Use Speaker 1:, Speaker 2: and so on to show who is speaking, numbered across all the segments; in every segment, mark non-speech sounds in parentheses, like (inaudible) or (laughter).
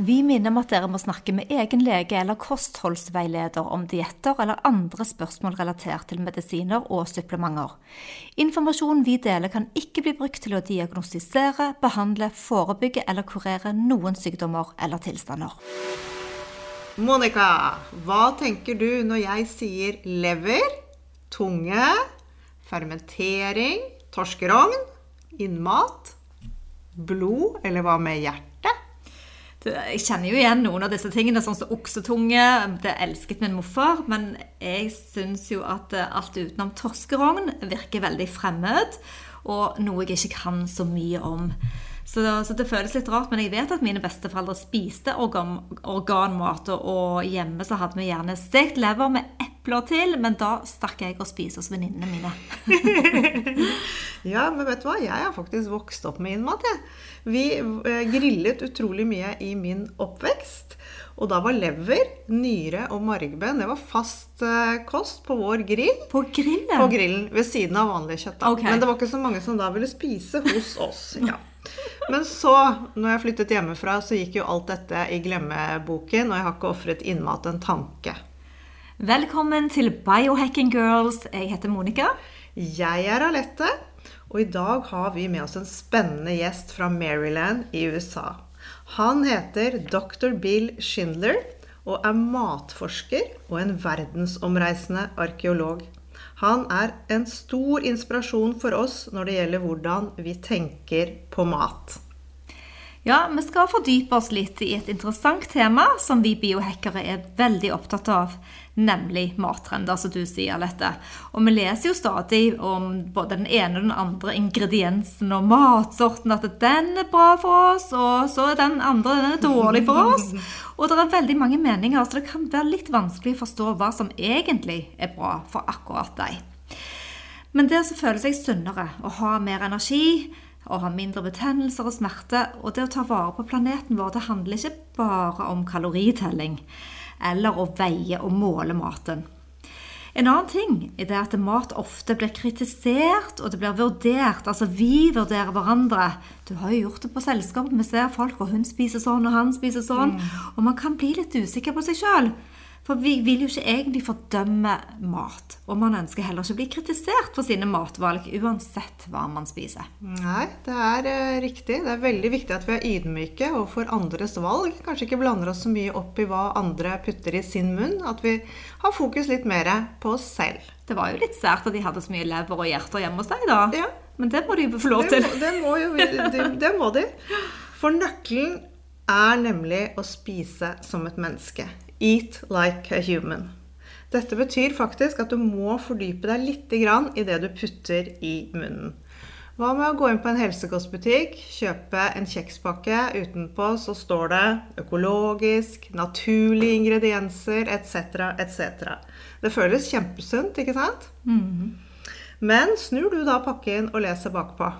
Speaker 1: Vi minner om at dere må snakke med egen lege eller kostholdsveileder om dietter eller andre spørsmål relatert til medisiner og supplementer. Informasjonen vi deler kan ikke bli brukt til å diagnostisere, behandle, forebygge eller kurere noen sykdommer eller tilstander.
Speaker 2: Monica, hva tenker du når jeg sier lever, tunge, fermentering, torskerogn, innmat, blod, eller hva med hjerte?
Speaker 1: Jeg kjenner jo igjen noen av disse tingene, sånn som oksetunge. Det elsket min morfar. Men jeg syns jo at alt utenom torskerogn virker veldig fremmed. Og noe jeg ikke kan så mye om. Så, så, det føles litt rart, men jeg vet at mine besteforeldre spiste organ, organmat. Og hjemme så hadde vi gjerne stekt lever med epler til, men da stakk jeg og spiste hos venninnene mine. (laughs)
Speaker 2: ja, men vet du hva? Jeg har faktisk vokst opp med innmat, jeg. Vi eh, grillet utrolig mye i min oppvekst. Og da var lever, nyre og margben det var fast uh, kost på vår grill.
Speaker 1: På grillen?
Speaker 2: På grillen, Ved siden av vanlig kjøtt.
Speaker 1: Okay.
Speaker 2: Men det var ikke så mange som da ville spise hos oss. ja. Men så, når jeg flyttet hjemmefra, så gikk jo alt dette i glemmeboken, og jeg har ikke ofret innmat en tanke.
Speaker 1: Velkommen til Biohacking Girls. Jeg heter Monica.
Speaker 2: Jeg er Alette. Og i dag har vi med oss en spennende gjest fra Maryland i USA. Han heter dr. Bill Schindler og er matforsker og en verdensomreisende arkeolog. Han er en stor inspirasjon for oss når det gjelder hvordan vi tenker på mat.
Speaker 1: Ja, vi skal fordype oss litt i et interessant tema som vi biohackere er veldig opptatt av, nemlig mattrender, som du sier, Alette. Og vi leser jo stadig om både den ene og den andre ingrediensen og matsorten, at den er bra for oss, og så er den andre den er dårlig for oss. Og det er veldig mange meninger, så det kan være litt vanskelig å forstå hva som egentlig er bra for akkurat deg. Men det å føle seg sunnere og ha mer energi, å ha mindre betennelser og smerte, og det å ta vare på planeten vår, det handler ikke bare om kaloritelling eller å veie og måle maten. En annen ting er det at mat ofte blir kritisert, og det blir vurdert. Altså vi vurderer hverandre. Du har jo gjort det på selskap. Vi ser folk, og hun spiser sånn, og han spiser sånn. Mm. Og man kan bli litt usikker på seg sjøl. For vi vil jo ikke egentlig fordømme mat. Og man ønsker heller ikke å bli kritisert for sine matvalg, uansett hva man spiser.
Speaker 2: Nei, det er uh, riktig. Det er veldig viktig at vi er ydmyke overfor andres valg. Kanskje ikke blander oss så mye opp i hva andre putter i sin munn. At vi har fokus litt mer på oss selv.
Speaker 1: Det var jo litt sært at de hadde så mye lever og hjerter hjemme hos deg, da.
Speaker 2: Ja.
Speaker 1: Men det må de jo få lov til.
Speaker 2: Det må, det må, jo, det, det må de. For nøkkelen er nemlig å spise som et menneske. Eat like a human. Dette betyr faktisk at du må fordype deg litt i det du putter i munnen. Hva med å gå inn på en helsekostbutikk, kjøpe en kjekspakke. Utenpå så står det økologisk, naturlige ingredienser etc., etc. Det føles kjempesunt, ikke sant?
Speaker 1: Mm.
Speaker 2: Men snur du da pakken og leser bakpå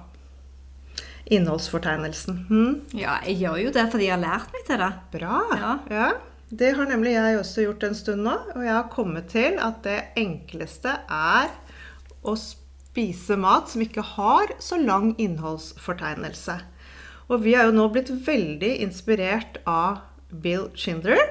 Speaker 2: innholdsfortegnelsen. Hm?
Speaker 1: Ja, jeg gjør jo det fordi jeg har lært meg til det.
Speaker 2: Bra.
Speaker 1: Ja.
Speaker 2: ja. Det har nemlig jeg også gjort en stund nå. Og jeg har kommet til at det enkleste er å spise mat som ikke har så lang innholdsfortegnelse. Og vi er jo nå blitt veldig inspirert av Bill Schindler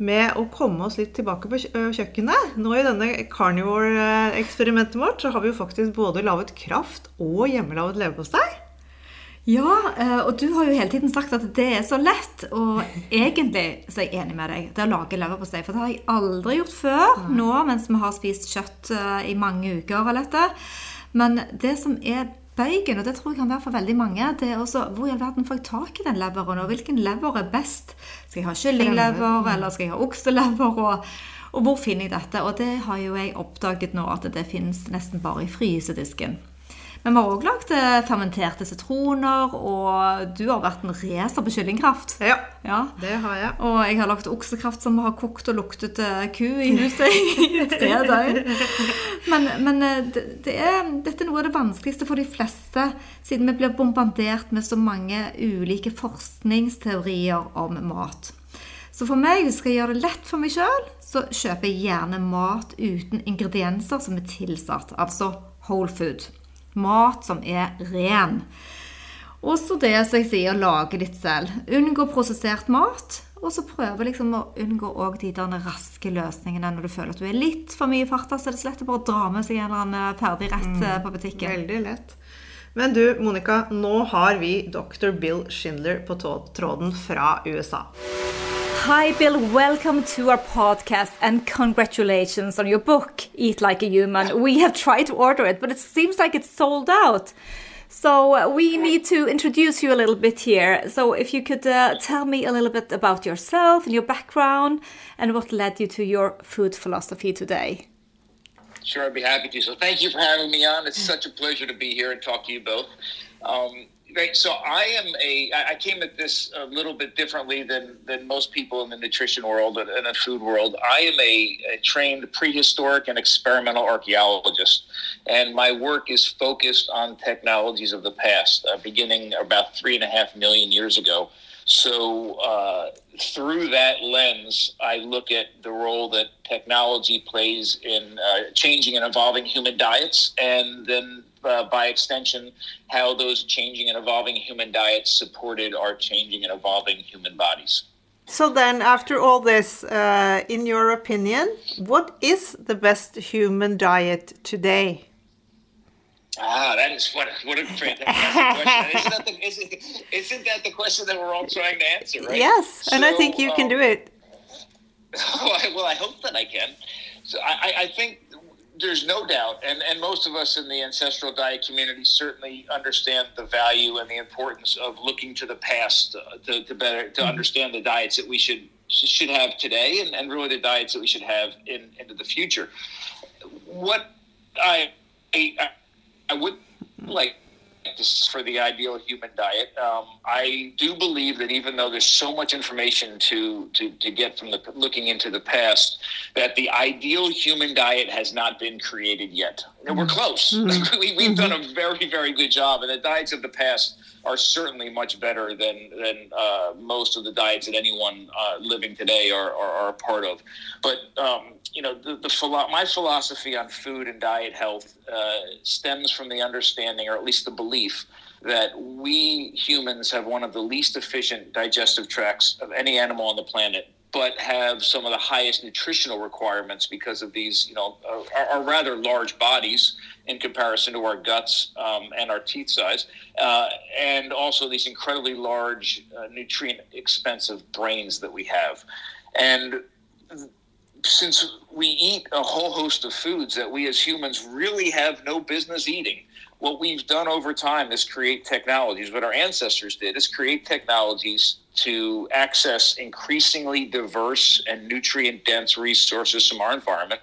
Speaker 2: med å komme oss litt tilbake på kjøkkenet. Nå i denne carnivore-eksperimentet vårt så har vi jo faktisk både laget kraft og hjemmelaget leverpostei.
Speaker 1: Ja, eh, og du har jo hele tiden sagt at det er så lett. Og (laughs) egentlig så er jeg enig med deg. Det å lage leverpostei. For det har jeg aldri gjort før nå mens vi har spist kjøtt eh, i mange uker. eller dette. Men det som er bøygen, og det tror jeg kan være for veldig mange, det er også hvor i all verden får jeg tak i den leveren, og hvilken lever er best? Skal jeg ha kyllinglever, eller skal jeg ha okselever? Og, og hvor finner jeg dette? Og det har jo jeg oppdaget nå at det finnes nesten bare i frysedisken.
Speaker 3: Men vi har òg lagd eh, fermenterte sitroner, og du har vært en racer på kyllingkraft.
Speaker 2: Ja,
Speaker 3: Ja.
Speaker 2: det har jeg.
Speaker 3: Og jeg har lagd oksekraft som har kokt og luktet eh, ku i huset i (laughs) tre døgn. Men, men eh, det, det er, dette er noe av det vanskeligste for de fleste, siden vi blir bombardert med så mange ulike forskningsteorier om mat. Så for meg, hvis jeg skal gjøre det lett for meg sjøl, så kjøper jeg gjerne mat uten ingredienser som er tilsatt, altså whole food. Mat som er ren. Og så det som jeg sier, lage litt selv. Unngå prosessert mat. Og så prøve liksom å unngå de raske løsningene når du føler at du er litt for mye i farta. Så er det så lett å bare dra med seg en eller annen ferdig rett eh, på butikken.
Speaker 2: Veldig lett. Men du, Monica, nå har vi dr. Bill Schindler på tråden fra USA.
Speaker 1: Hi, Bill. Welcome to our podcast and congratulations on your book, Eat Like a Human. We have tried to order it, but it seems like it's sold out. So uh, we need to introduce you a little bit here. So if you could uh, tell me a little bit about yourself and your background and what led you to your food philosophy today.
Speaker 4: Sure, I'd be happy to. So thank you for having me on. It's such a pleasure to be here and talk to you both. Um, great. So I am a. I came at this a little bit differently than than most people in the nutrition world and and the food world. I am a, a trained prehistoric and experimental archaeologist, and my work is focused on technologies of the past, uh, beginning about three and a half million years ago. So, uh, through that lens, I look at the role that technology plays in uh, changing and evolving human diets, and then uh, by extension, how those changing and evolving human diets supported our changing and evolving human bodies.
Speaker 2: So then, after all this, uh, in your opinion, what is the best human diet today?
Speaker 4: Ah, that is what what a fantastic question. Isn't that, the, isn't, isn't that the question that we're all trying to answer, right?
Speaker 2: Yes, and I think you can
Speaker 4: um,
Speaker 2: do it. (laughs)
Speaker 4: Oh, I- well, I hope that I can. So I- I think there's no doubt, and, and most of us in the ancestral diet community certainly understand the value and the importance of looking to the past uh, to, to better to understand the diets that we should should have today, and, and really the diets that we should have in into the future. What I I, I would like for the ideal human diet. Um, I do believe that even though there's so much information to, to, to get from the looking into the past, that the ideal human diet has not been created yet. And we're close. (laughs) we, we've done a very, very good job, and the diets of the past are certainly much better than than uh, most of the diets that anyone uh, living today are, are, are a part of. But um, you know, the, the philo- my philosophy on food and diet health uh, stems from the understanding, or at least the belief, that we humans have one of the least efficient digestive tracts of any animal on the planet, but have some of the highest nutritional requirements because of these, you know, our, our rather large bodies in comparison to our guts um, and our teeth size, uh, and also these incredibly large, uh, nutrient expensive brains that we have. And since we eat a whole host of foods that we as humans really have no business eating, what we've done over time is create technologies. What our ancestors did is create technologies to access increasingly diverse and nutrient dense resources from our environment.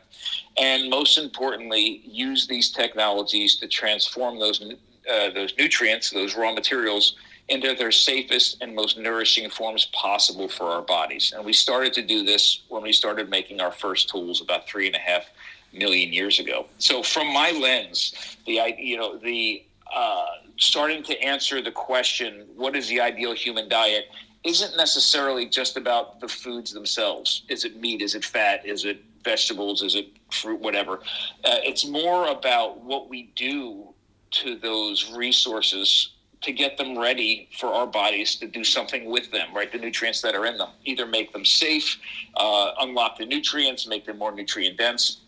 Speaker 4: And most importantly, use these technologies to transform those, uh, those nutrients, those raw materials, into their safest and most nourishing forms possible for our bodies. And we started to do this when we started making our first tools about three and a half million years ago. So, from my lens, the you know the uh, starting to answer the question, what is the ideal human diet? Isn't necessarily just about the foods themselves. Is it meat? Is it fat? Is it vegetables? Is it fruit? Whatever. Uh, it's more about what we do to those resources to get them ready for our bodies to do something with them, right? The nutrients that are in them, either make them safe, uh, unlock the nutrients, make them more nutrient dense.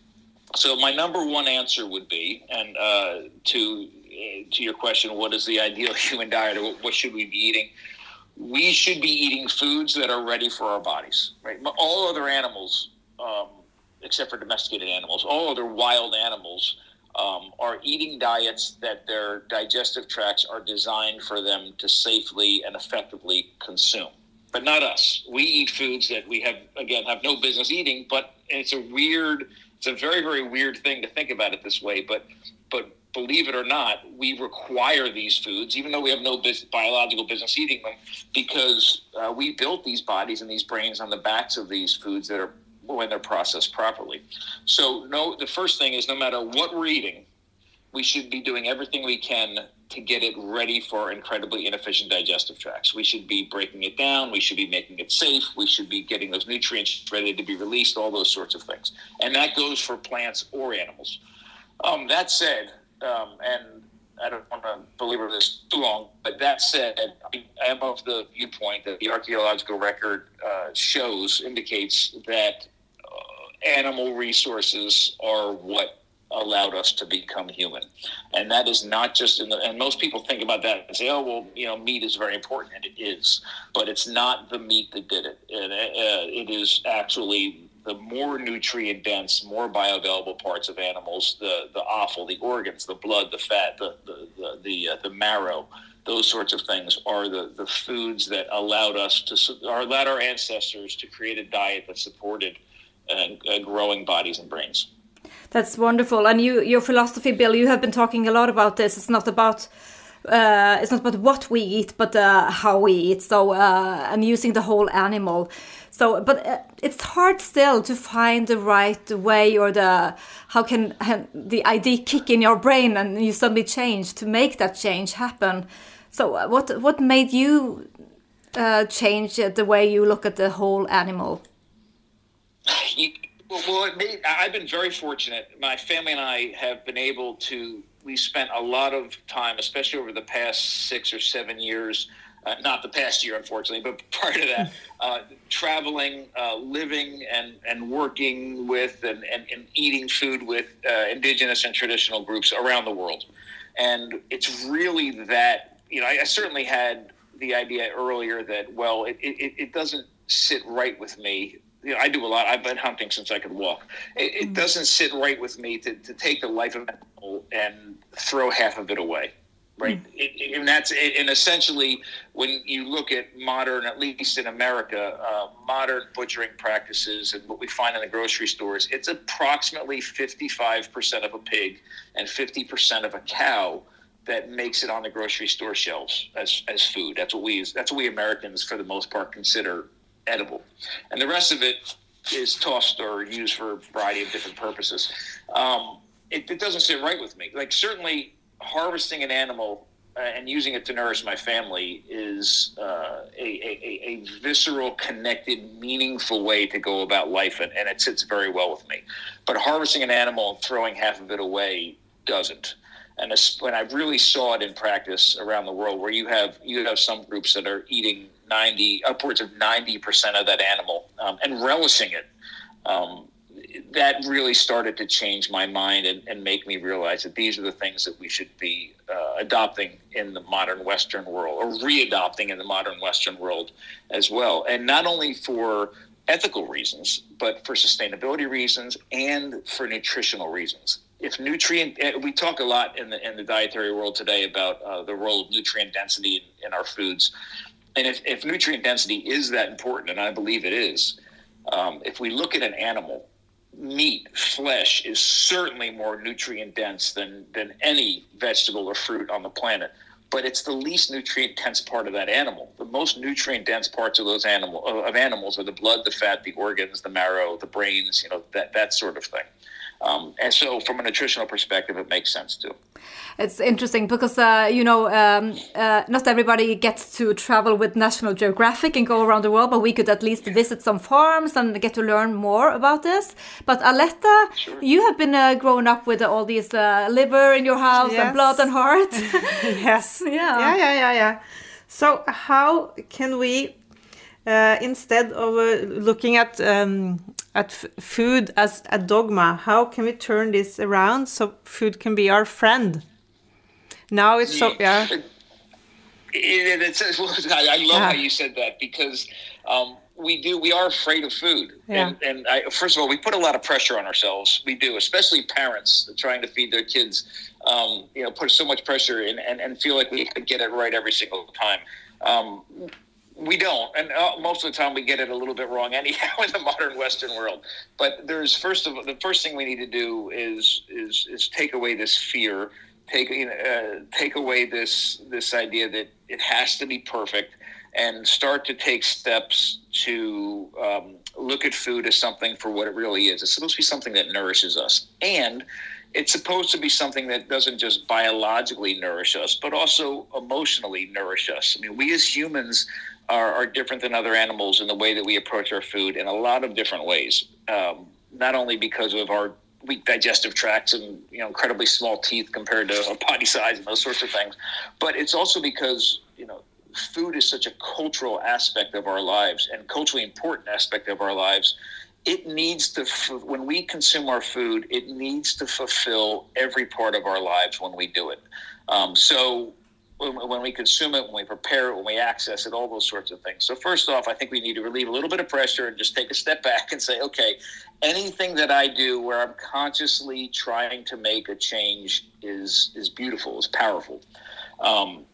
Speaker 4: So my number one answer would be, and uh, to to your question, what is the ideal (laughs) human diet, or what should we be eating? We should be eating foods that are ready for our bodies, right? All other animals, um, except for domesticated animals, all other wild animals um, are eating diets that their digestive tracts are designed for them to safely and effectively consume. But not us. We eat foods that we have again have no business eating. But it's a weird, it's a very very weird thing to think about it this way. But but believe it or not, we require these foods, even though we have no business, biological business eating them, because uh, we built these bodies and these brains on the backs of these foods that are when they're processed properly. So, no, the first thing is no matter what we're eating, we should be doing everything we can to get it ready for incredibly inefficient digestive tracts. We should be breaking it down. We should be making it safe. We should be getting those nutrients ready to be released, all those sorts of things. And that goes for plants or animals. Um, that said, um, and I don't want to belabor this too long, but that said, I am of the viewpoint that the archaeological record uh, shows, indicates that uh, animal resources are what allowed us to become human. And that is not just in the, and most people think about that and say, oh, well, you know, meat is very important, and it is, but it's not the meat that did it. it, uh, it is actually the more nutrient dense, more bioavailable parts of animals, the, the offal, the organs, the blood, the fat, the, the, the, the, uh, the marrow, those sorts of things are the, the foods that allowed us to, or allowed our ancestors to create a diet that supported uh, uh, growing bodies and brains.
Speaker 1: That's wonderful. And you, your philosophy, Bill, you have been talking a lot about this. It's not about uh, it's not about what we eat, but uh, how we eat. So uh, and using the whole animal. So, but uh, it's hard still to find the right way or the how can (laughs) the idea kick in your brain and you suddenly change to make that change happen. So, uh, what what made you uh, change the way you look at the whole animal?
Speaker 4: Well, I've been very fortunate. My family and I have been able to. We spent a lot of time, especially over the past six or seven years. Uh, not the past year, unfortunately, but (laughs) prior to that, (laughs) uh, traveling, uh, living, and, and working with and, and, and eating food with uh, indigenous and traditional groups around the world. And it's really that, you know, I, I certainly had the idea earlier that, well, it, it, it doesn't sit right with me you know, I do a lot. I've been hunting since I could walk. It, it mm. doesn't sit right with me to, to take the life of an animal and throw half of it away, right? Mm. It, and that's and essentially when you look at modern, at least in America, uh, modern butchering practices and what we find in the grocery stores, it's approximately fifty-five percent of a pig and fifty percent of a cow that makes it on the grocery store shelves as, as food. That's what we that's what we Americans, for the most part, consider edible, and the rest of it is tossed or used for a variety of different purposes. Um, it, it, doesn't sit right with me. Like certainly harvesting an animal uh, and using it to nourish my family is uh, a, a, a, visceral, connected, meaningful way to go about life, and, and it sits very well with me. But harvesting an animal and throwing half of it away doesn't and when I really saw it in practice around the world, where you have you have some groups that are eating ninety upwards of ninety percent of that animal um, and relishing it, um, that really started to change my mind and, and, make me realize that these are the things that we should be uh, adopting in the modern Western world or readopting in the modern Western world as well, and not only for ethical reasons, but for sustainability reasons and for nutritional reasons. If nutrient, eh, we talk a lot in the in the dietary world today about uh, the role of nutrient density in, in, our foods, and if, if nutrient density is that important, and I believe it is, um, if we look at an animal, meat, flesh is certainly more nutrient dense than than any vegetable or fruit on the planet. But it's the least nutrient dense part of that animal. The most nutrient dense parts of those animal of animals are the blood, the fat, the organs, the marrow, the brains. You know that that sort of thing. Um, and so, from a nutritional perspective, it makes sense too.
Speaker 1: It's interesting because uh, you know um, uh, not everybody gets to travel with National Geographic and go around the world, but we could at least visit some farms and get to learn more about this. But Aletta, sure. you have been uh, growing up with all these uh, liver in your house yes. and blood and heart. (laughs) (laughs)
Speaker 2: yes. Yeah. Yeah. Yeah. Yeah. Yeah. So, how can we uh, instead of uh, looking at um, at food as a dogma. How can we turn this around so food can be our friend? Now it's so yeah. (laughs) It,
Speaker 4: it, it's, (laughs) I, I love yeah. how you said that because um, we do we are afraid of food, yeah. and, and I, first of all, we put a lot of pressure on ourselves. We do, especially parents trying to feed their kids. Um, you know, put so much pressure in, and, and feel like we get it right every single time. Um, we don't, and uh, most of the time we get it a little bit wrong (laughs) anyhow in the modern Western world. But there's first of all the first thing we need to do is is is take away this fear, take you know, uh, take away this this idea that it has to be perfect and start to take steps to um, look at food as something for what it really is. It's supposed to be something that nourishes us, and it's supposed to be something that doesn't just biologically nourish us, but also emotionally nourish us. I mean, we as humans are, are different than other animals in the way that we approach our food in a lot of different ways. Um, not only because of our weak digestive tracts and you know incredibly small teeth compared to body size and those sorts of things, but it's also because you know food is such a cultural aspect of our lives and culturally important aspect of our lives. It needs to when we consume our food it needs to fulfill every part of our lives when we do it. Um, so when, we consume it when we prepare it when we access it all those sorts of things. So first off i think we need to relieve a little bit of pressure and just take a step back and say okay anything that i do where i'm consciously trying to make a change is is beautiful is powerful. Um,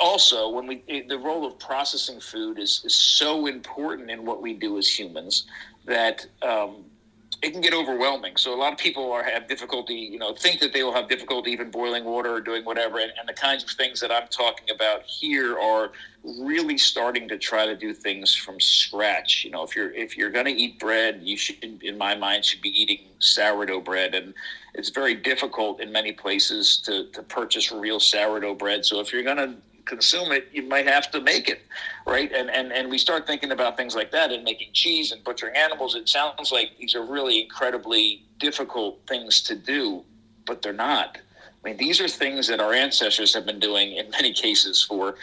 Speaker 4: also when we the role of processing food is, is so important in what we do as humans that um, it can get overwhelming. So a lot of people are have difficulty, you know, think that they will have difficulty even boiling water or doing whatever. And, and the kinds of things that I'm talking about here are really starting to try to do things from scratch. You know, if you're if you're going to eat bread, you should, in my mind, should be eating sourdough bread, and it's very difficult in many places to to purchase real sourdough bread. So if you're going to consume it, you might have to make it, right? And and and we start thinking about things like that and making cheese and butchering animals. It sounds like these are really incredibly difficult things to do, but they're not. I mean, these are things that our ancestors have been doing in many cases for.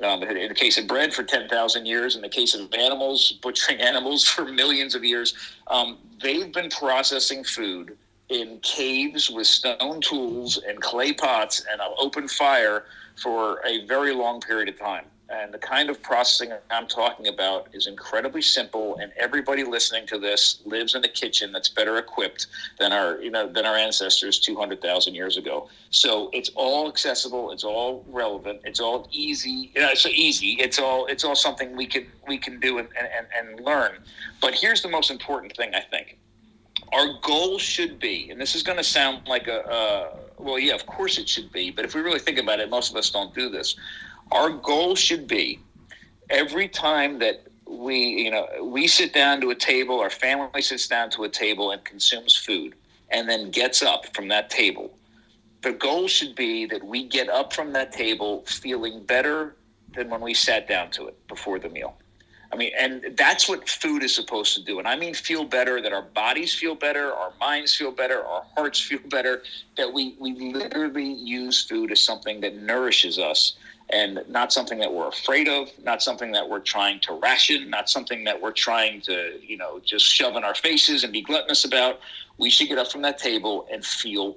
Speaker 4: Um, in the case of bread, for 10,000 years. In the case of animals, butchering (laughs) animals for millions of years. Um, they've been processing food in caves with stone tools and clay pots and an open fire for a very long period of time. And the kind of processing I'm talking about is incredibly simple, and everybody listening to this lives in a kitchen that's better equipped than our, you know, than our ancestors 200,000 years ago. So it's all accessible, it's all relevant, it's all easy. You know, it's so easy. It's all it's all something we can we can do and, and, and learn. But here's the most important thing I think our goal should be, and this is going to sound like a, uh, well, yeah, of course it should be, but if we really think about it, most of us don't do this. Our goal should be every time that we, you know, we sit down to a table, our family sits down to a table and consumes food, and then gets up from that table. The goal should be that we get up from that table feeling better than when we sat down to it before the meal. I mean, and that's what food is supposed to do. And I mean, feel better, that our bodies feel better, our minds feel better, our hearts feel (laughs) better, that we, we literally use food as something that nourishes us and not something that we're afraid of, not something that we're trying to ration, not something that we're trying to, you know, just shove in our faces and be gluttonous about. We should get up from that table and feel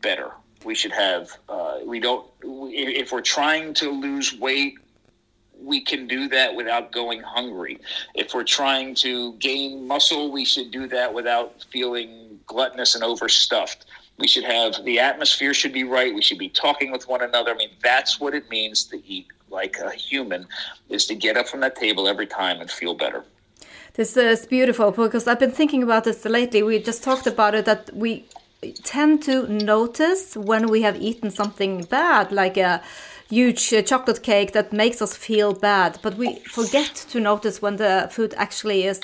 Speaker 4: better. We should have, uh, we don't, if we're trying to lose weight we can do that without going hungry. If we're trying to gain muscle, we should do that without feeling gluttonous and overstuffed. We should have the atmosphere should be right. We should be talking with one another. I mean, that's what it means to eat like a human is to get up from that table every time and feel better.
Speaker 1: This is beautiful because I've been thinking about this lately. We just talked about it that we tend to notice when we have eaten something bad, like a huge uh, chocolate cake that makes us feel bad, but we forget to notice when the food actually is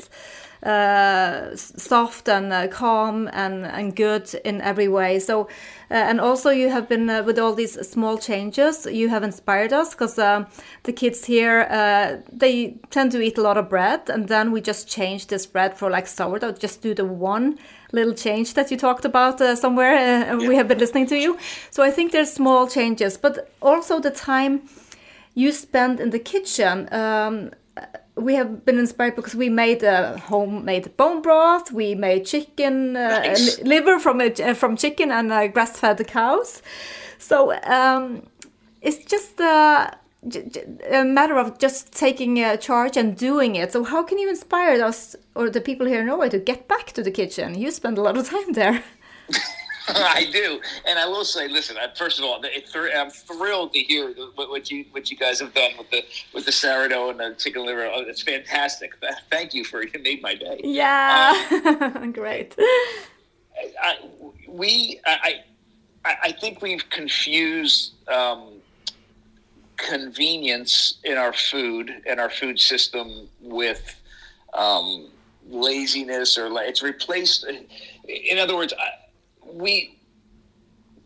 Speaker 1: uh, soft and uh, calm and, and good in every way. So, uh, and also you have been uh, with all these small changes, you have inspired us because uh, the kids here they tend to eat a lot of bread, and then we just change this bread for like sourdough. Just do the one little change that you talked about somewhere. Yeah. We have been listening to you, so I think there's small changes, but also the time you spend in the kitchen. Um, we have been inspired because we made a homemade bone broth. We made chicken uh, nice. liver from a, uh, from chicken and uh, grass fed cows. So um, it's just uh, a matter of just taking charge and doing it. So how can you inspire us or the people here in Norway to get back to the kitchen? You spend a lot of time there. (laughs) (laughs)
Speaker 4: I do, and I will say, listen. First of all, I'm thrilled to hear what, you what you guys have done with the with the sourdough and the chicken liver. Oh, it's fantastic. Thank you for (laughs) you made my day.
Speaker 1: Yeah, um, great.
Speaker 4: I, we I I, I think we've confused um, convenience in our food and our food system with um, laziness or la- it's replaced. In other words, we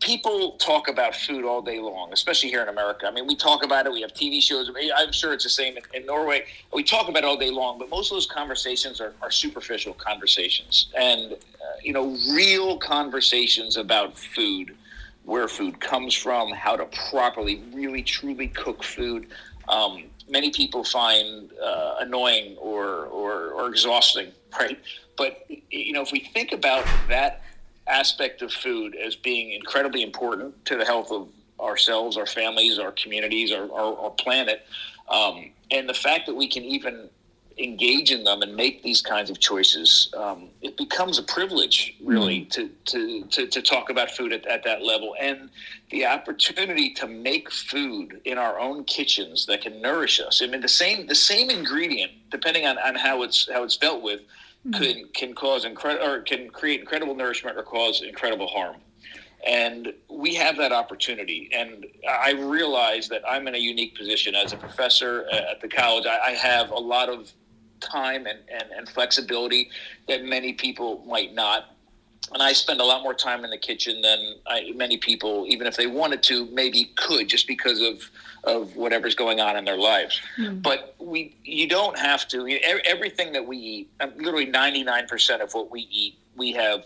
Speaker 4: people talk about food all day long, especially here in America. I mean, we talk about it. We have TV shows. I'm sure it's the same in, in Norway. We talk about it all day long, but most of those conversations are, are superficial conversations, and uh, you know, real conversations about food, where food comes from, how to properly, really, truly cook food. Um, many people find uh, annoying or, or or exhausting, (laughs) right? But you know, if we think about that aspect of food as being incredibly important to the health of ourselves, our families, our communities, our, our, our planet. Um, and the fact that we can even engage in them and make these kinds of choices, um, it becomes a privilege, really, mm. to, to, to, to, talk about food at, at that level. And the opportunity to make food in our own kitchens that can nourish us. I mean, the same, the same ingredient, depending on, on how it's, how it's dealt with, mm-hmm. can can cause incredible or can create incredible nourishment or cause incredible harm. And we have that opportunity. And I realize that I'm in a unique position as a professor at the college. I, I have a lot of time and, and, and flexibility that many people might not and I spend a lot more time in the kitchen than I, many people, even if they wanted to, maybe could, just because of of whatever's going on in their lives. Mm. But we, you don't have to. Everything that we eat, um, literally ninety nine percent of what we eat, we have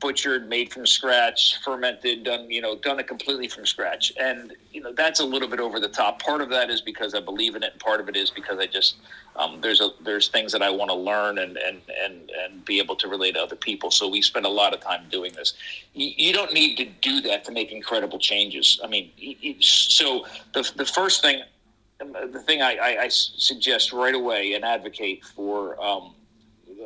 Speaker 4: butchered, made from scratch, fermented, done you know done it completely from scratch, and you know that's a little bit over the top. Part of that is because I believe in it, and part of it is because I just um, there's a there's things that I want to learn and and and and be able to relate to other people. So we spend a lot of time doing this. You, you don't need to do that to make incredible changes. I mean, so the the first thing. The thing I, I, I suggest right away and advocate for um,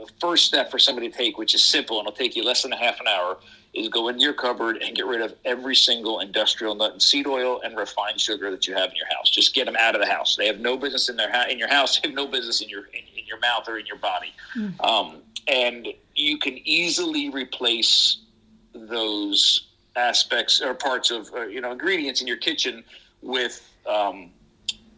Speaker 4: the first step for somebody to take, which is simple and it'll take you less than a half an hour, is go into your cupboard and get rid of every single industrial nut and seed oil and refined sugar that you have in your house. Just get them out of the house. They have no business in their ha- in your house. (laughs) They have no business in your in, in your mouth or in your body. Mm. Um, and you can easily replace those aspects or parts of uh, you know ingredients in your kitchen with um,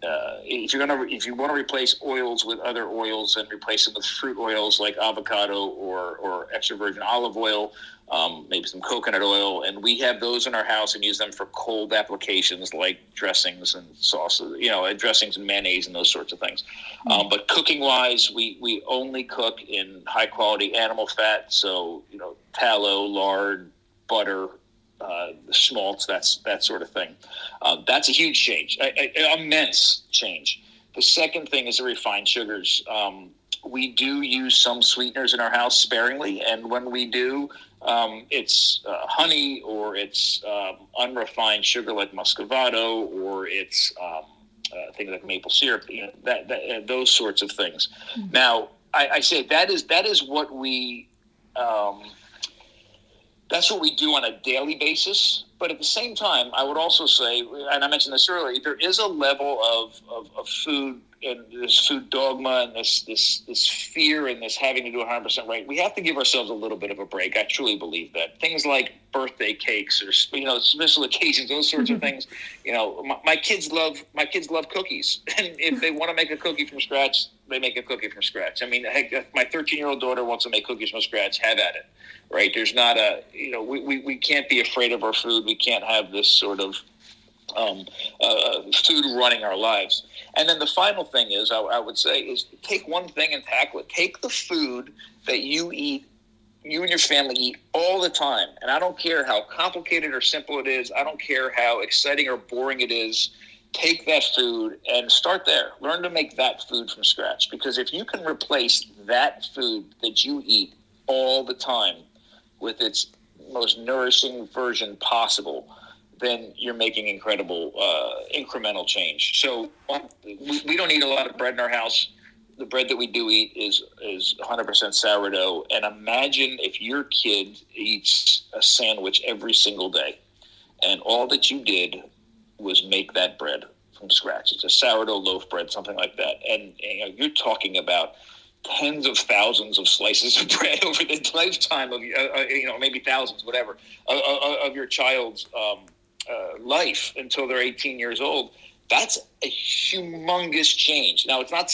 Speaker 4: uh, if you're gonna if you want to replace oils with other oils and replace them with fruit oils like avocado or or extra virgin olive oil, um, maybe some coconut oil, and we have those in our house and use them for cold applications like dressings and sauces, you know, dressings and mayonnaise and those sorts of things. Mm-hmm. Um, but cooking wise, we we only cook in high quality animal fat, so you know, tallow, lard, butter, uh, the schmaltz, that's that sort of thing. Uh, that's a huge change, a, a, immense change. The second thing is the refined sugars. Um, we do use some sweeteners in our house sparingly, and when we do, um, it's uh, honey or it's um, unrefined sugar like muscovado or it's um, uh, things like maple syrup. You know, that, that uh, those sorts of things. Mm-hmm. Now, I, I, say that is that is what we um, that's what we do on a daily basis. But at the same time, I would also say, and I mentioned this earlier, there is a level of, of, of food and this food dogma and this this this fear and this having to do 100% right. We have to give ourselves a little bit of a break. I truly believe that things like birthday cakes or you know special occasions, those sorts of things. You know, my, my kids love my kids love cookies, (laughs) and if they want to make a cookie from scratch, they make a cookie from scratch. I mean, heck, my 13 year old daughter wants to make cookies from scratch. Have at it, right? There's not a you know we, we, we can't be afraid of our food. We can't have this sort of um, uh, food running our lives. And then the final thing is, I, I, would say, is take one thing and tackle it. Take the food that you eat, you and your family eat all the time. And I don't care how complicated or simple it is. I don't care how exciting or boring it is. Take that food and start there. Learn to make that food from scratch. Because if you can replace that food that you eat all the time with its most nourishing version possible, then you're making incredible uh, incremental change. So we, we, don't eat a lot of bread in our house. The bread that we do eat is is 100% sourdough. And imagine if your kid eats a sandwich every single day, and all that you did was make that bread from scratch. It's a sourdough loaf bread, something like that. And, you know, you're talking about tens of thousands of slices of (laughs) bread over the lifetime of uh, uh, you know maybe thousands whatever uh, of your child's um, uh, life until they're 18 years old that's a humongous change now it's not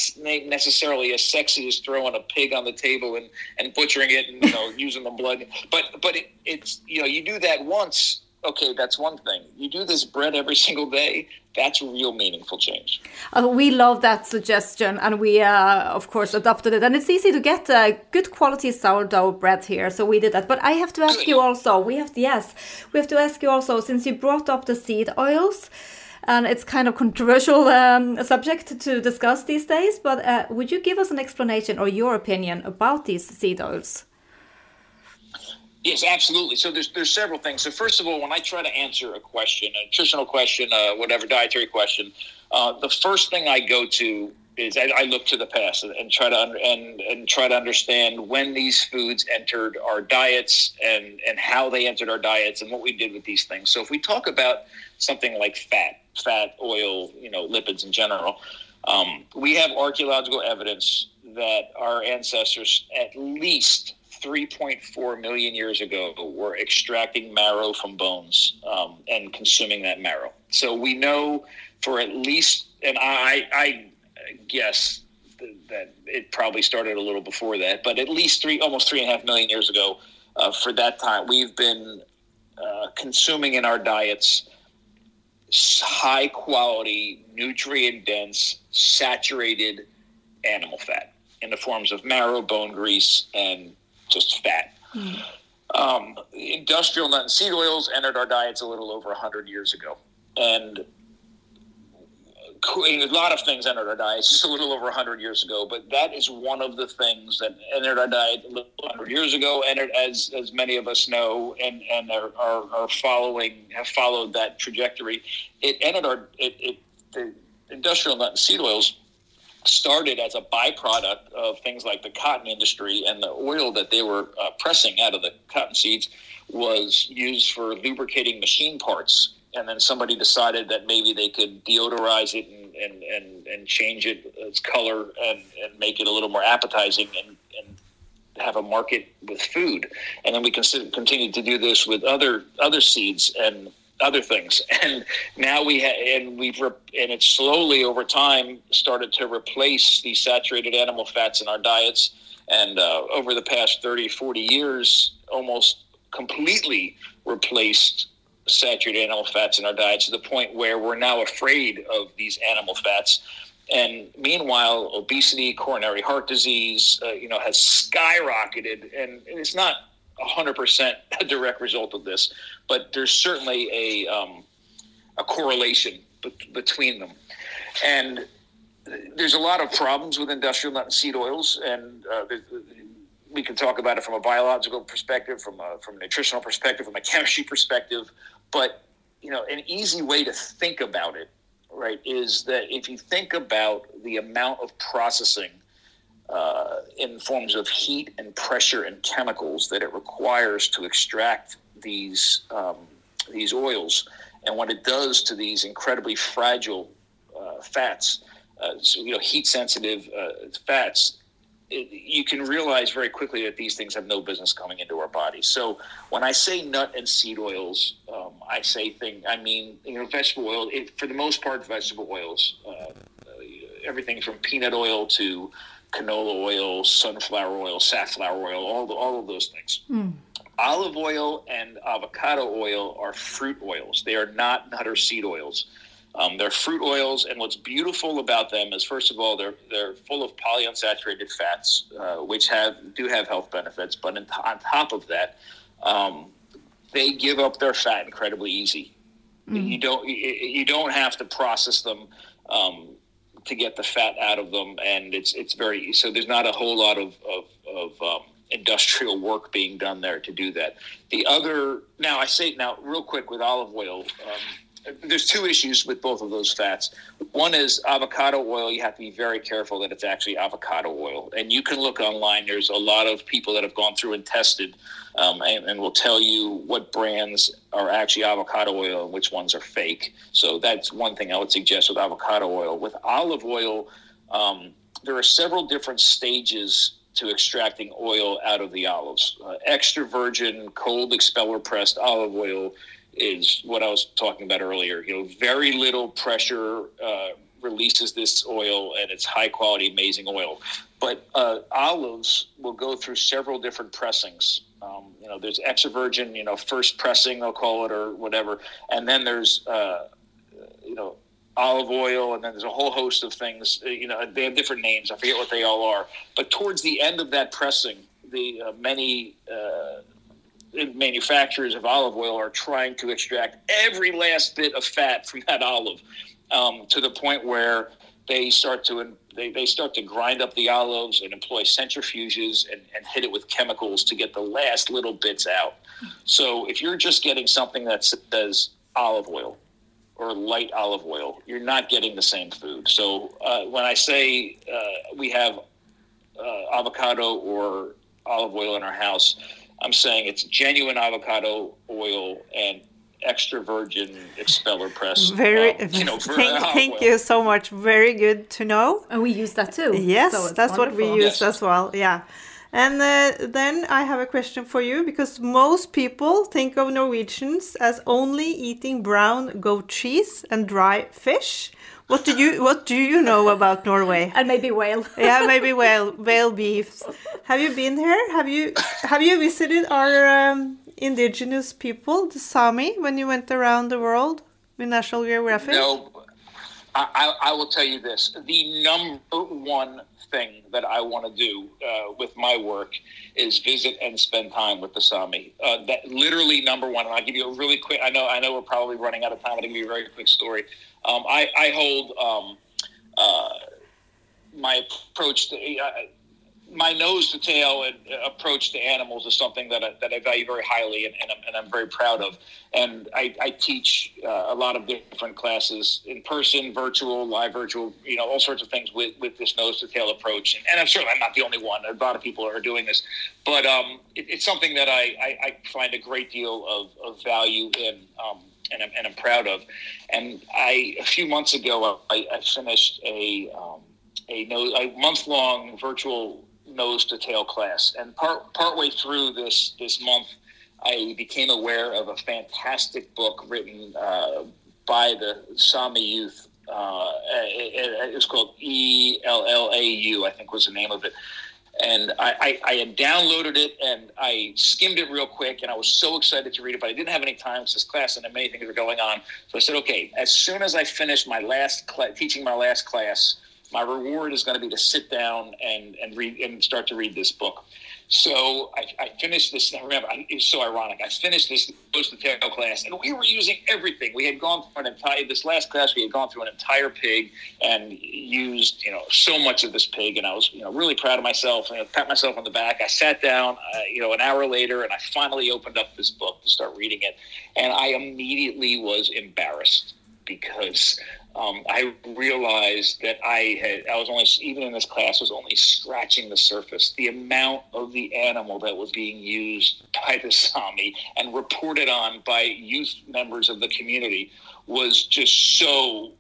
Speaker 4: necessarily as sexy as throwing a pig on the table and, and butchering it and you know (laughs) using the blood but but it, it's you know you do that once okay, that's one thing. You do this bread every (laughs) single day, that's a real meaningful change.
Speaker 1: Uh, we love that suggestion, and we, uh, of course, adopted it. And it's easy to get uh, good quality sourdough bread here, so we did that. But I have to ask good. you also. We have to, yes, we have to ask you also since you brought up the seed oils. And it's kind of controversial um, subject to discuss these days. But uh, would you give us an explanation or your opinion about these seed oils?
Speaker 4: Yes, absolutely. So there's there's several things. So first of all, when I try to answer a question, a nutritional question, uh, whatever dietary question, uh, the first thing I go to is I, I look to the past and try to and and try to understand when these foods entered our diets and and how they entered our diets and what we did with these things. So if we talk about something like fat, fat, oil, you know, lipids in general, um, we have archaeological evidence that our ancestors at least 3.4 million years ago were extracting marrow from bones um, and consuming that marrow. So we know for at least, and I, I guess that it probably started a little before that, but at least three, almost three and a half million years ago, uh, for that time, we've been uh, consuming in our diets high quality, nutrient dense, saturated animal fat in the forms of marrow, bone grease, and just fat. Mm. Um, industrial nut and seed oils entered our diets a little over 100 years ago. And a lot of things entered our diets just a little over 100 years ago, but that is one of the things that entered our diet a little 100 years ago, entered as, as many of us know, and, and are, are, are following, have followed that trajectory. It entered our, it, it, the industrial nut and seed oils started as a byproduct of things like the cotton industry and the oil that they were uh, pressing out of the cotton seeds was used for lubricating machine parts and then somebody decided that maybe they could deodorize it and, and, and, and change it its color and, and make it a little more appetizing and, and have a market with food and then we continue to do this with other other seeds and other things. (laughs) And now we ha- and we've re- and it's slowly over time started to replace these saturated animal fats in our diets. And uh, over the past 30, 40 years, almost completely replaced saturated animal fats in our diets to the point where we're now afraid of these animal fats. And meanwhile, obesity, coronary heart disease, uh, you know, has skyrocketed, and it's not 100% (laughs) a direct result of this, but there's certainly a, um, a correlation be- between them. And there's a lot of problems with industrial nut and seed oils, and uh, we can talk about it from a biological perspective, from a, from a nutritional perspective, from a chemistry perspective. But you know, an easy way to think about it, right, is that if you think about the amount of processing uh, in forms of heat and pressure and chemicals that it requires to extract these um, these oils, and what it does to these incredibly fragile uh, fats, uh, so, you know, heat sensitive uh, fats. You can realize very quickly that these things have no business coming into our bodies. So when I say nut and seed oils, um, I say thing. I mean, you know, vegetable oil. It, for the most part, vegetable oils. Uh, everything from peanut oil to canola oil, sunflower oil, safflower oil, all the, all of those things. Mm. Olive oil and avocado oil are fruit oils. They are not nut or seed oils. Um, they're fruit oils, and what's beautiful about them is, first of all, they're they're full of polyunsaturated fats, uh, which have do have health benefits. But in, on top of that, um, they give up their fat incredibly easy. Mm. You don't you, you, don't have to process them. Um, to get the fat out of them, and it's it's very so. There's not a whole lot of of, of um, industrial work being done there to do that. The other now, I say now real quick with olive oil. There's two issues with both of those fats. One is avocado oil. You have to be very careful that it's actually avocado oil. And you can look online. There's a lot of people that have gone through and tested um, and, and, will tell you what brands are actually avocado oil and which ones are fake. So that's one thing I would suggest with avocado oil. With olive oil, um, there are several different stages to extracting oil out of the olives. Uh, extra virgin, cold expeller pressed olive oil is what I was talking about earlier. You know, very little pressure uh, releases this oil, and it's high quality, amazing oil. But uh, olives will go through several different pressings. Um, you know, there's extra virgin, you know, first pressing, they'll call it, or whatever, and then there's uh, you know olive oil, and then there's a whole host of things. Uh, you know, they have different names. I forget what they all are. But towards the end of that pressing, the uh, many uh, manufacturers of olive oil are trying to extract every last bit of fat from that olive um, to the point where they start to they, they start to grind up the olives and employ centrifuges and, and hit it with chemicals to get the last little bits out. So if you're just getting something that says olive oil or light olive oil, you're not getting the same food. So uh, when I say uh, we have uh, avocado or olive oil in our house, I'm saying it's genuine avocado oil and extra virgin expeller press.
Speaker 2: Very,
Speaker 4: um, you know,
Speaker 2: thank, thank you so much. Very good to know.
Speaker 1: And we use that too.
Speaker 2: Yes,
Speaker 1: so
Speaker 2: that's
Speaker 1: wonderful.
Speaker 2: what we use
Speaker 4: Yes.
Speaker 2: as well. Yeah. And uh, then I have a question for you because most people think of Norwegians as only eating brown goat cheese and dry fish. What do you What do you know about Norway?
Speaker 1: And maybe whale. (laughs)
Speaker 2: yeah, maybe whale whale beefs. Have you been here? Have you Have you visited our um, indigenous people, the Sami, when you went around the world with National Geographic?
Speaker 4: No, I, I, will tell you this: the number one thing that I want to do uh, with my work is visit and spend time with the Sami. Uh, that literally number one. And I'll give you a really quick. I know I know we're probably running out of time. I'll give you a very quick story. Um, I, I hold um, uh, my approach to. My nose to tail uh, approach to animals is something that I, that I value very highly and, and, I'm, and I'm very proud of. And I, I teach uh, a lot of different classes in person, virtual, live virtual, you know, all sorts of things with, with this nose to tail approach. And, and I'm certainly I'm not the only one. A lot of people are doing this, but um, it, it's something that I, I, I find a great deal of, of value in. Um, and I'm, and I'm proud of. And I, a few months ago, I, I finished a, um, a, a month long virtual nose to tail class. And part partway through this this month, I became aware of a fantastic book written uh, by the Sami youth. Uh, it, it, was called E L L A U, I think was the name of it. And I, I, I had downloaded it and I skimmed it real quick, and I was so excited to read it, but I didn't have any time since class and many things were going on. So I said, okay, as soon as I finish my last cla teaching my last class, my reward is going to be to sit down and, and read and start to read this book. So I, I finished this. Now remember, I, it's so ironic. I finished this post tail class, and we were using everything. We had gone through an entire this last class. We had gone through an entire pig and used you know so much of this pig, and I was you know really proud of myself. And I pat myself on the back. I sat down, uh, you know, an hour later, and I finally opened up this book to start reading it, and I immediately was embarrassed because um, I realized that I had I was only even in this class was only scratching the surface. The amount of the animal that was being used by the Sami and reported on by youth members of the community was just so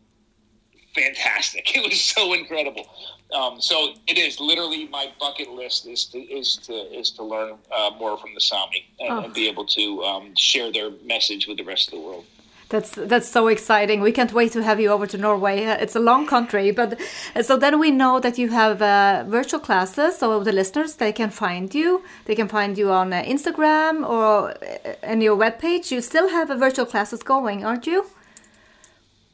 Speaker 4: fantastic. (laughs) It was so incredible. Um, so it is literally my bucket list is to is to is to learn uh, more from the Sami and,
Speaker 1: Oh.
Speaker 4: and be able to um, share their message with the rest of the world.
Speaker 1: That's that's so exciting. We can't wait to have you over to Norway. Uh, It's a long country, but uh, so then we know that you have uh, virtual classes. So the listeners they can find you. They can find you on uh, Instagram or on your webpage. You still have uh, virtual classes going, aren't you?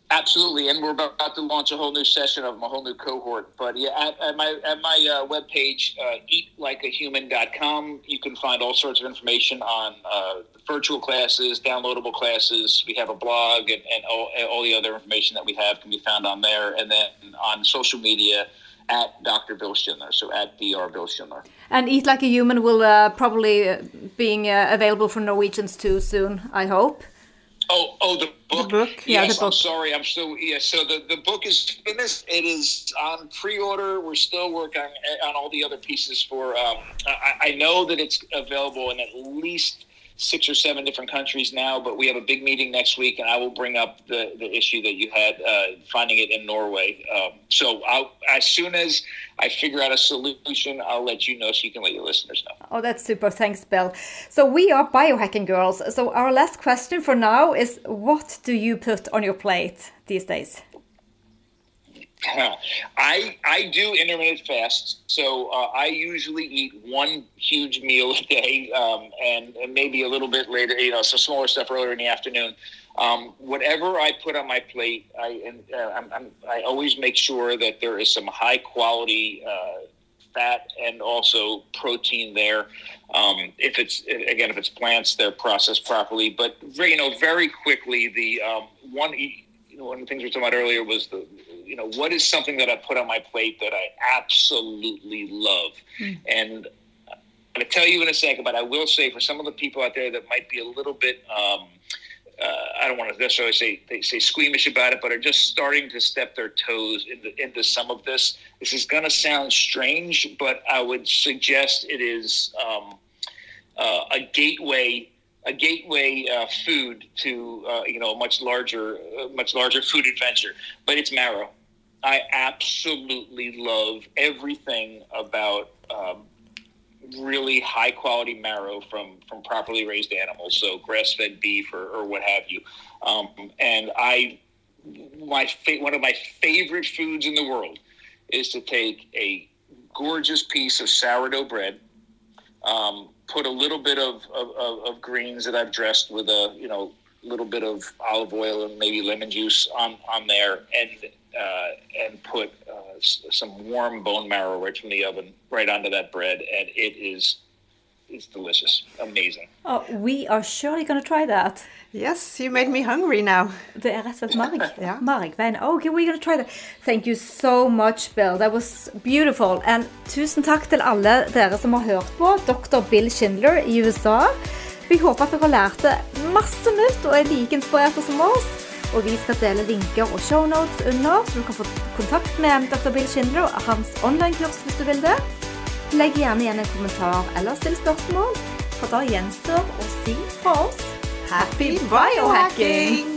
Speaker 4: Absolutely, and we're about to launch a whole new session of a whole new cohort. But yeah, at, at my at my uh, webpage, uh, eatlikeahuman.com, you can find all sorts of information on uh, virtual classes, downloadable classes. We have a blog, and, and all, all the other information that we have can be found on there. And then on social media, at Dr. Bill Schindler, so at Dr. Bill Schindler.
Speaker 1: And Eat Like a Human will uh, probably uh, being uh, available for Norwegians too soon. I hope.
Speaker 4: Oh, oh, the book.
Speaker 2: book?
Speaker 1: Yeah,
Speaker 4: Yes,
Speaker 1: the book.
Speaker 4: I'm sorry. I'm still. Yeah. So the, the book is finished. It is on pre-order. We're still working on, on all the other pieces for. Um, I, I know that it's available in at least six or seven different countries now, but we have a big meeting next week, and I will bring up the, the issue that you had uh, finding it in Norway. Um, so I'll, as soon as I figure out a solution, I'll let you know so you can let your listeners know.
Speaker 1: Oh, that's super. Thanks, Bill. So we are biohacking girls. So our last question for now is what do you put on your plate these days? (laughs)
Speaker 4: I I do intermittent fast, so uh, I usually eat one huge meal a day, um, and, and, maybe a little bit later, you know, some smaller stuff earlier in the afternoon. Um, whatever I put on my plate, I and, uh, I'm, I'm, i always make sure that there is some high quality uh, fat and also protein there. Um, if it's again, if it's plants, they're processed properly. But you know, very quickly, the um, one one of the things we were talking about earlier was the you know, what is something that I put on my plate that I absolutely love? Mm. And I'm going to tell you in a second, but I will say for some of the people out there that might be a little bit, um, uh, I don't want to necessarily say they say squeamish about it, but are just starting to step their toes into, into some of this. This is going to sound strange, but I would suggest it is um, uh, a gateway a gateway uh, food to uh, you know a much larger uh, much larger food adventure but it's marrow I absolutely love everything about um, really high quality marrow from from properly raised animals, so grass fed beef or, or, what have you. Um, and I, my fa- one of my favorite foods in the world is to take a gorgeous piece of sourdough bread, um, put a little bit of, of, of, greens that I've dressed with a you know little bit of olive oil and maybe lemon juice on on there, and uh, and put uh, some warm bone marrow right from the oven right onto that bread, and it is it's delicious, amazing.
Speaker 1: Oh, we are surely going to try that.
Speaker 2: Yes, you made me hungry now.
Speaker 1: Det är rätt marg. ja. Margbein. Okay, we're going to try that. Thank you so much, Bill. That was beautiful. And tusen takk til alle dere som har hørt på Dr. Bill Schindler i USA. Vi håper at dere har lært masse nytt og er like inspirerte som oss. Og vi skal dele linker og shownotes under, så du kan få kontakt med Dr. Bill Schindler og hans online-kurs hvis du vil det. Legg gjerne igjen en kommentar eller still spørsmål, for da gjenstår å si fra oss
Speaker 2: Happy biohacking!